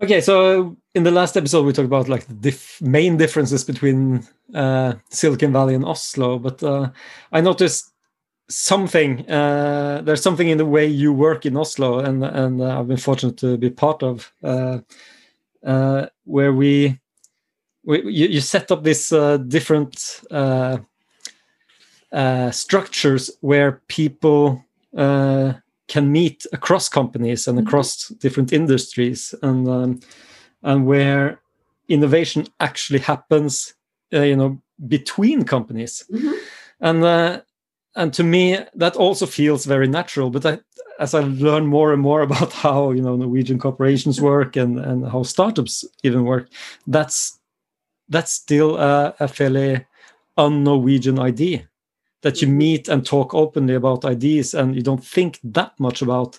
Okay, so in the last episode we talked about like the main differences between uh, Silicon Valley and Oslo, but uh, I noticed something. Uh, there's something in the way you work in Oslo, and and uh, I've been fortunate to be part of, uh, uh, where we, we you, you, set up this different structures where people can meet across companies and mm-hmm. across different industries and um, and where innovation actually happens uh, you know between companies mm-hmm. and uh, and to me that also feels very natural but I, as i learn more and more about how you know norwegian corporations work and and how startups even work that's that's still a, a fairly un-norwegian idea that you mm-hmm. meet and talk openly about ideas and you don't think that much about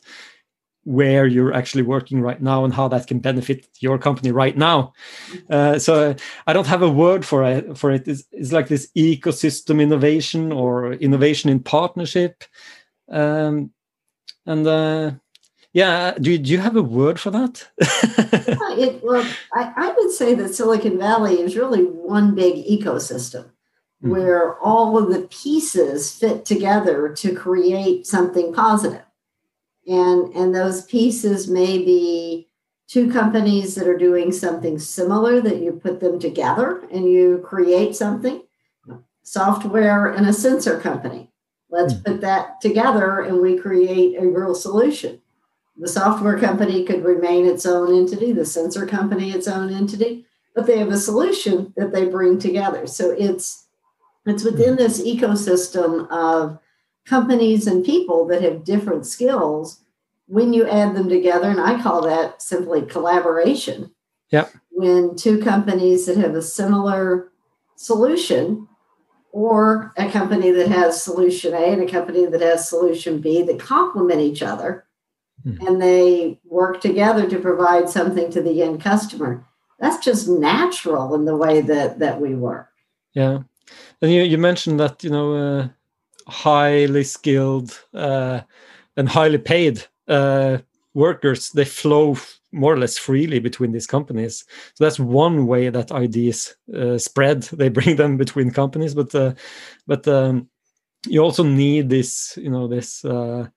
where you're actually working right now and how that can benefit your company right now. Mm-hmm. Uh, so I don't have a word for it. For it, it's, it's like this ecosystem innovation or innovation in partnership, um, and uh, yeah, do, do you have a word for that? it, well, I, I would say that Silicon Valley is really one big ecosystem. Mm-hmm. where all of the pieces fit together to create something positive. And, and those pieces may be two companies that are doing something similar that you put them together and you create something software and a sensor company let's mm. put that together and we create a real solution the software company could remain its own entity the sensor company its own entity but they have a solution that they bring together so it's it's within this ecosystem of companies and people that have different skills. When you add them together, and I call that simply collaboration. Yeah. When two companies that have a similar solution, or a company that has solution A and a company that has solution B that complement each other, mm-hmm. and they work together to provide something to the end customer. That's just natural in the way that that we work. Yeah. And you, you mentioned that you know uh, highly skilled uh, and highly paid uh, workers they flow more or less freely between these companies. So that's one way that ideas uh, spread. They bring them between companies, but uh, but um, you also need this you know this uh,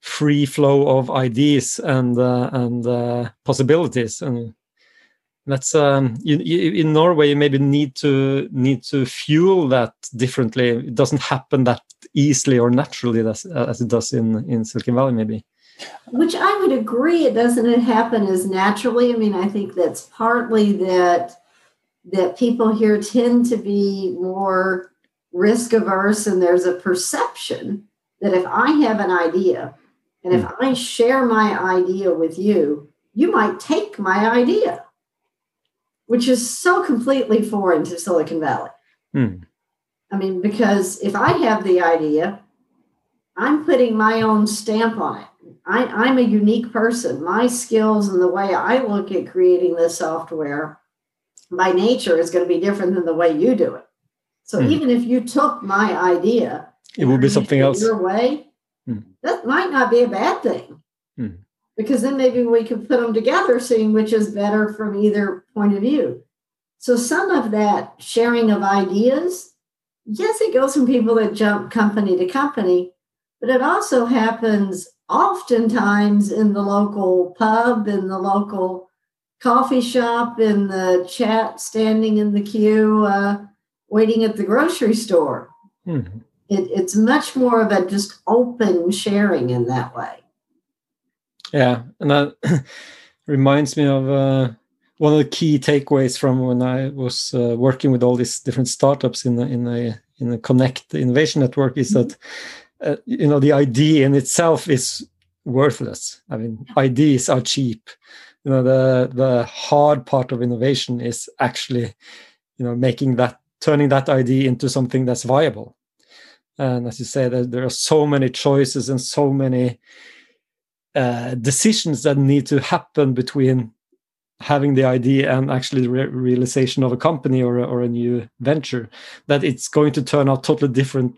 free flow of ideas and and possibilities and that's um you, you, in norway you maybe need to need to fuel that differently. It doesn't happen that easily or naturally as, as it does in in silicon valley maybe. Which i would agree it doesn't happen as naturally? I mean i think that's partly that that people here tend to be more risk averse and there's a perception that if i have an idea and if mm. i share my idea with you you might take my idea which is so completely foreign to Silicon Valley. Hmm. I mean, because if I have the idea, I'm putting my own stamp on it. I, am a unique person. My skills and the way I look at creating this software by nature is going to be different than the way you do it. So hmm. even if you took my idea, it will be something else. Your way, hmm. that might not be a bad thing. Because then maybe we could put them together, seeing which is better from either point of view. So some of that sharing of ideas, yes, it goes from people that jump company to company, but it also happens oftentimes in the local pub, in the local coffee shop, in the chat, standing in the queue, uh, waiting at the grocery store. Mm-hmm. It, it's much more of a just open sharing in that way. Yeah, and that reminds me of uh, one of the key takeaways from when I was uh, working with all these different startups in a, in a in a Connect Innovation Network is mm-hmm. that uh, you know the idea in itself is worthless. I mean, ideas are cheap. You know, the the hard part of innovation is actually you know making that turning that idea into something that's viable. And as you say, there, there are so many choices and so many uh, decisions that need to happen between having the idea and actually the re realization of a company or a, or a new venture that it's going to turn out totally different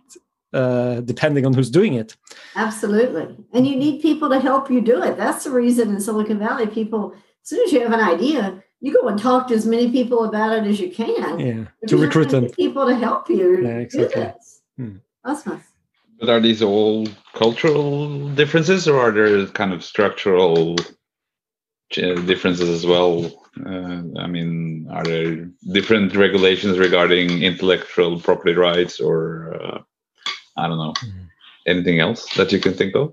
uh, depending on who's doing it absolutely and you need people to help you do it that's the reason in silicon valley people as soon as you have an idea, you go and talk to as many people about it as you can. Yeah, to recruit them. People to help you yeah, exactly. do this. Hmm. Awesome. But are these all cultural differences, or are there kind of structural differences as well? Uh, I mean, are there different regulations regarding intellectual property rights, or uh, I don't know, mm. anything else that you can think of?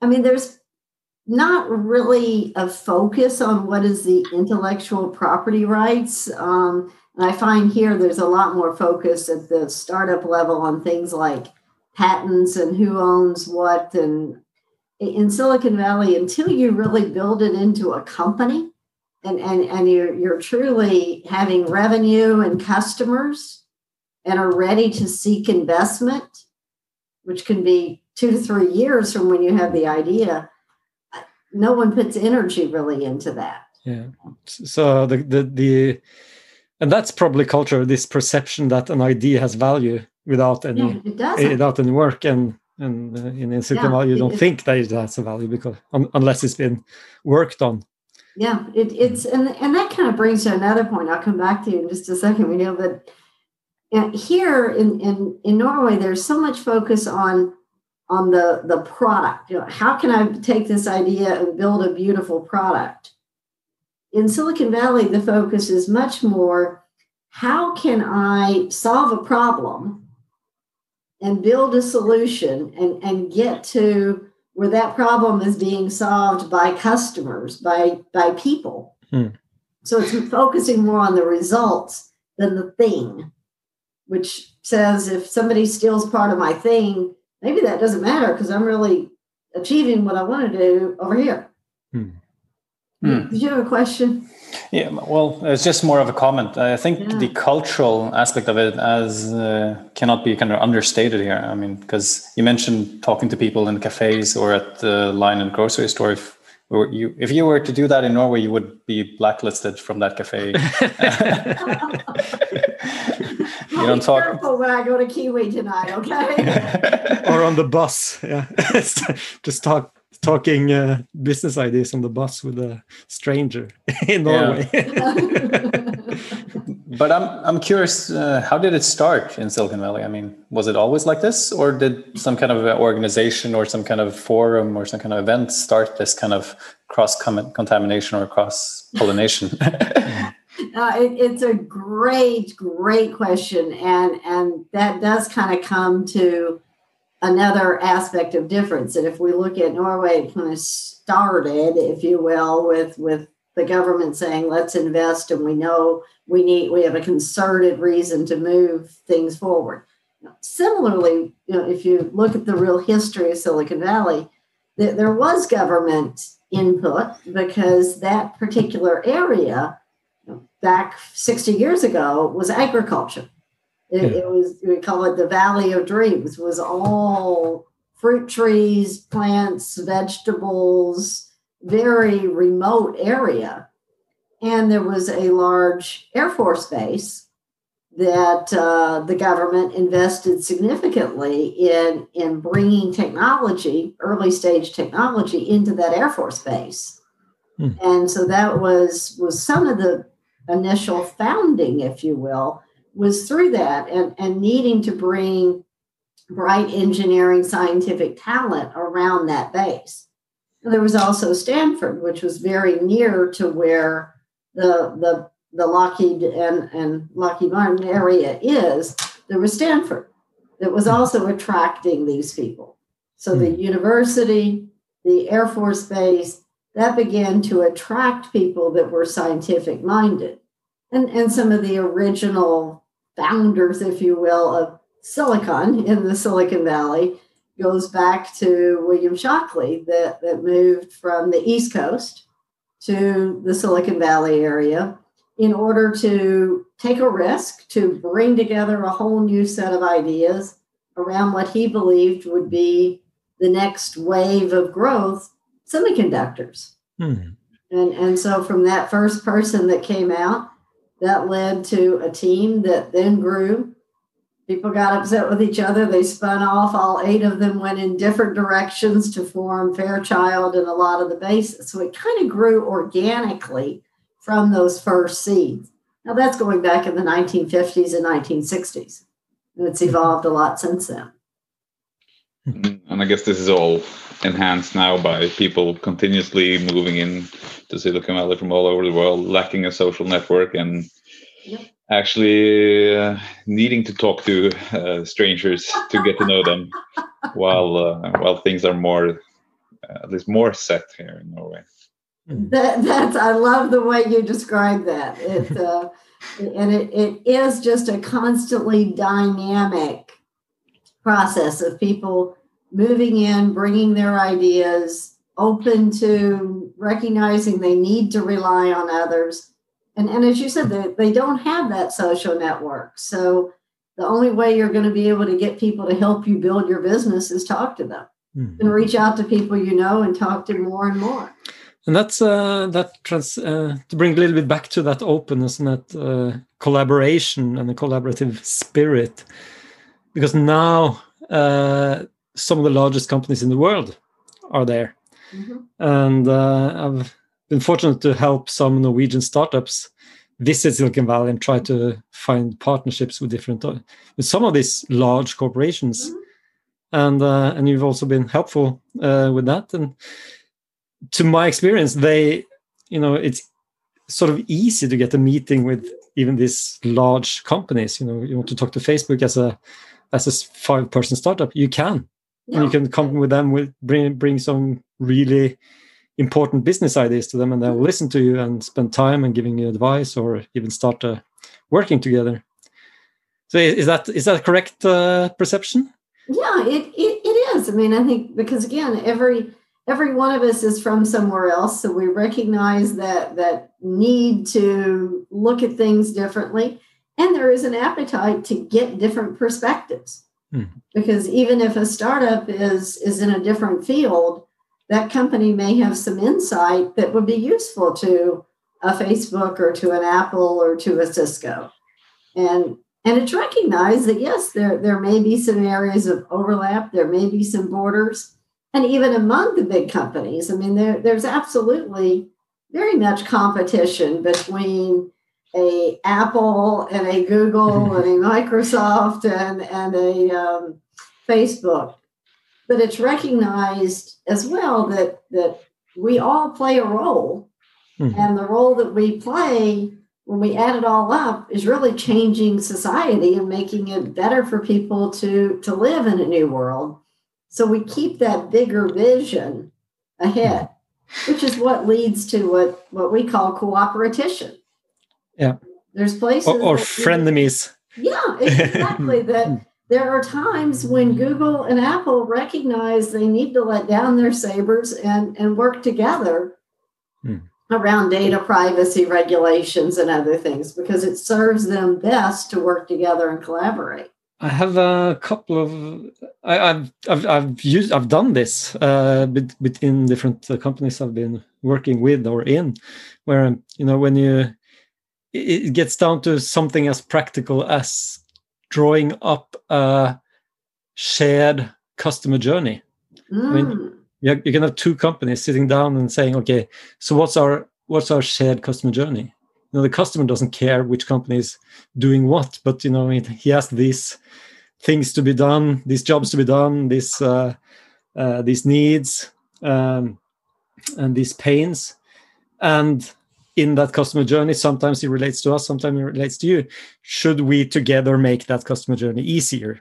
I mean, there's not really a focus on what is the intellectual property rights. Um, and I find here there's a lot more focus at the startup level on things like patents and who owns what. And in Silicon Valley, until you really build it into a company and, and, and you're, you're truly having revenue and customers and are ready to seek investment, which can be two to three years from when you have the idea no one puts energy really into that yeah so the the, the and that's probably culture this perception that an idea has value without any yeah, without any work and and uh, in certain yeah, you don't think that it has a value because um, unless it's been worked on. Yeah it, it's and and that kind of brings to another point. I'll come back to you in just a second. We know that here in in in norway there's so much focus on on the the product. You know how can i take this idea and build a beautiful product in silicon valley the focus is much more how can i solve a problem and build a solution and and get to where that problem is being solved by customers by by people hmm. so it's focusing more on the results than the thing which says if somebody steals part of my thing maybe that doesn't matter because I'm really achieving what I want to do over here. Hmm. Did you have a question? Yeah, well, it's just more of a comment. I think yeah. the cultural aspect of it as uh, cannot be kind of understated here. I mean, because you mentioned talking to people in cafes or at the line in grocery store. If you if you were to do that in Norway, you would be blacklisted from that cafe. you don't talk. Careful when I go to Kiwi tonight, okay? or on the bus, yeah. Just talk talking uh, business ideas on the bus with a stranger in Norway. but I'm I'm curious, uh, how did it start in Silicon Valley? I mean, was it always like this, or did some kind of organization or some kind of forum or some kind of event start this kind of cross contamination or cross pollination? Uh, it, it's a great, great question, and and that does kind of come to another aspect of difference. that if we look at Norway, it kind of started, if you will, with with the government saying, "Let's invest," and we know we need we have a concerted reason to move things forward. Similarly, you know, if you look at the real history of Silicon Valley, th- there was government input because that particular area back 60 years ago was agriculture. It, yeah. it, was, we call it the Valley of Dreams, was all fruit trees, plants, vegetables, very remote area. And there was a large Air Force base that uh, the government invested significantly in, in bringing technology, early stage technology, into that Air Force base. Hmm. And so that was was some of the initial founding, if you will, was through that and, and needing to bring bright engineering scientific talent around that base. And there was also Stanford, which was very near to where the the the Lockheed and, and Lockheed Martin area is. There was Stanford that was also attracting these people. So the hmm. university, the Air Force Base, that began to attract people that were scientific minded. And, and some of the original founders, if you will, of silicon in the Silicon Valley goes back to William Shockley that, that moved from the East Coast to the Silicon Valley area in order to take a risk to bring together a whole new set of ideas around what he believed would be the next wave of growth semiconductors. Hmm. And, and so, from that first person that came out, that led to a team that then grew People got upset with each other. They spun off. All eight of them went in different directions to form Fairchild and a lot of the bases. So it kind of grew organically from those first seeds. Now that's going back in the 1950s and 1960s. And it's evolved a lot since then. And I guess this is all enhanced now by people continuously moving in to Silicon Valley from all over the world, lacking a social network and yep. actually uh, needing to talk to uh, strangers to get to know them, while uh, while things are more uh, at least more set here in Norway. That, that's I love the way you describe that. It uh, and it, it is just a constantly dynamic process of people moving in, bringing their ideas, open to recognizing they need to rely on others. And, and as you said, they, they don't have that social network. So the only way you're going to be able to get people to help you build your business is talk to them mm-hmm. and reach out to people you know and talk to more and more. And that's uh, that trans uh, to bring a little bit back to that openness and that uh, collaboration and the collaborative spirit, because now uh, some of the largest companies in the world are there. Mm-hmm. And uh, I've been fortunate to help some Norwegian startups visit Silicon Valley and try to find partnerships with different uh, with some of these large corporations. Mm-hmm. And uh, and you've also been helpful uh, with that. And to my experience, they, you know, it's sort of easy to get a meeting with even these large companies. You know, you want to talk to Facebook as a as a five person startup, you can and you can come with them with bring bring some really important business ideas to them and they'll listen to you and spend time and giving you advice or even start uh, working together. So is that is that correct uh, perception? Yeah it, it it is. I mean i think because again every every one of us is from somewhere else so we recognize that that need to look at things differently. And there is an appetite to get different perspectives Hmm. Because even if a startup is is in a different field, that company may have some insight that would be useful to a Facebook or to an Apple or to a Cisco. And and it's recognized that yes, there, there may be some areas of overlap, there may be some borders, and even among the big companies. I mean, there, there's absolutely very much competition between a Apple and a Google and a Microsoft and and a um, Facebook, but it's recognized as well that that we all play a role, mm-hmm. and the role that we play when we add it all up is really changing society and making it better for people to to live in a new world. So we keep that bigger vision ahead, which is what leads to what what we call cooperation yeah. There's places or, or frenemies. Yeah, exactly. that there are times when Google and Apple recognize they need to let down their sabers and, and work together hmm. around data privacy regulations and other things because it serves them best to work together and collaborate. I have a couple of I, have I've I've used I've done this uh, between different companies I've been working with or in, where you know when you it gets down to something as practical as drawing up a shared customer journey. Mm. I mean, mm. you, you can have two companies sitting down and saying, okay, so what's our what's our shared customer journey? You know, the customer doesn't care which company is doing what, but you know, he has these things to be done, these jobs to be done, these uh, uh, these needs um, and these pains, and in that customer journey. Sometimes it relates to us sometimes it relates to you. Should we together make that customer journey easier?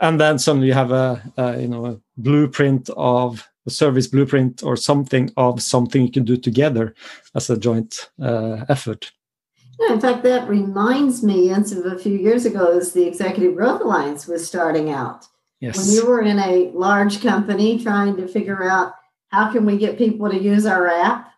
And then suddenly you have a, a you know a blueprint of a service blueprint or something of something you can do together as a joint uh, effort. Yeah, in fact that reminds me of a few years ago as the executive growth alliance was starting out. Yes. when you were in a large company trying to figure out how can we get people to use our app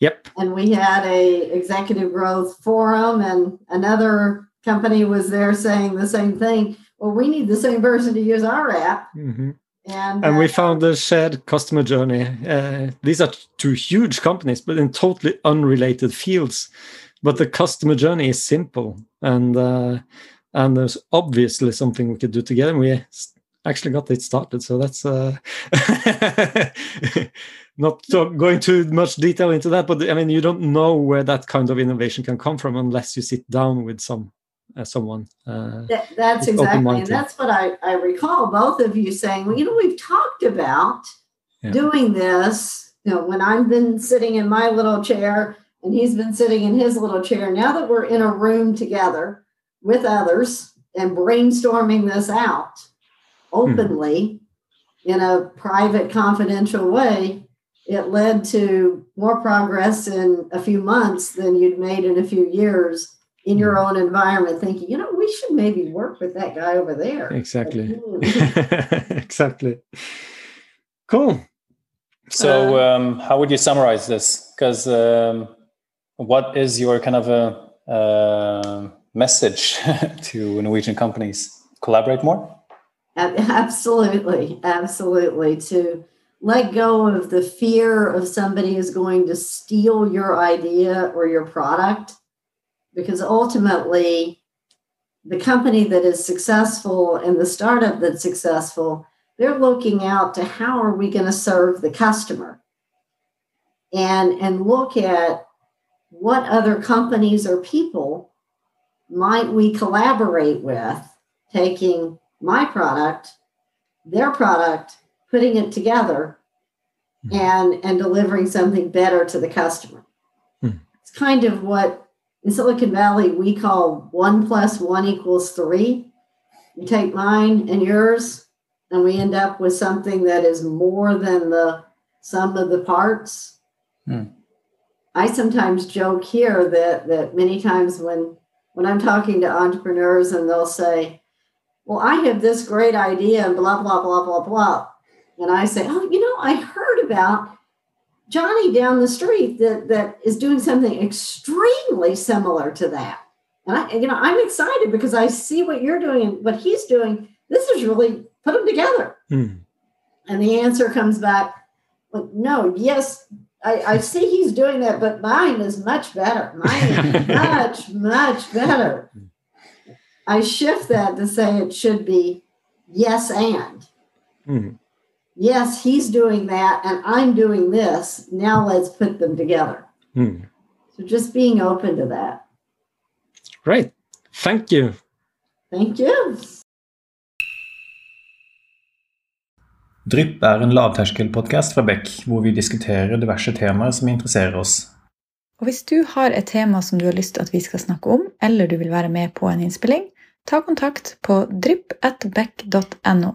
Yep. And we had a executive growth forum, and another company was there saying the same thing. Well, we need the same person to use our app. Mm-hmm. And, and uh, we found the shared customer journey. Uh, these are two huge companies, but in totally unrelated fields. But the customer journey is simple, and uh, and there's obviously something we could do together. And we actually got it started, so that's uh, not going too much detail into that. But I mean, you don't know where that kind of innovation can come from unless you sit down with some uh, someone. Uh, that, that's exactly, and that's what I, I recall both of you saying. Well, you know, we've talked about yeah. doing this. You know, when I've been sitting in my little chair and he's been sitting in his little chair. Now that we're in a room together with others and brainstorming this out openly hmm. in a private, confidential way, it led to more progress in a few months than you'd made in a few years in your hmm. own environment thinking you know we should maybe work with that guy over there exactly hmm. exactly cool so uh, um, how would you summarize this because um, what is your kind of a, a message to Norwegian companies? Collaborate more? Absolutely, absolutely. To let go of the fear of somebody is going to steal your idea or your product, because ultimately, the company that is successful and the startup that's successful, they're looking out to how are we going to serve the customer. And and look at what other companies or people might we collaborate with taking my product their product putting it together mm-hmm. and and delivering something better to the customer mm-hmm. it's kind of what in silicon valley we call one plus one equals three you take mine and yours and we end up with something that is more than the sum of the parts mm. I sometimes joke here that that many times when when I'm talking to entrepreneurs and they'll say, "Well, I have this great idea," and blah blah blah blah blah, and I say, "Oh, you know, I heard about Johnny down the street that that is doing something extremely similar to that." And I, you know, I'm excited because I see what you're doing and what he's doing. This is really put them together. Hmm. And the answer comes back, like, no, yes, I, I see he's doing that, but mine is much better. Mine is much, much better. I shift that to say it should be yes and. Mm-hmm. Yes, he's doing that, and I'm doing this. Now let's put them together. Hmm. So just being open to that. Great. Thank you. Thank you. Drypp er en lavterskelpodkast fra Beck, hvor vi diskuterer diverse temaer som interesserer oss. Og Hvis du har et tema som du har lyst til at vi skal snakke om, eller du vil være med på en innspilling, ta kontakt på drypp.beck.no.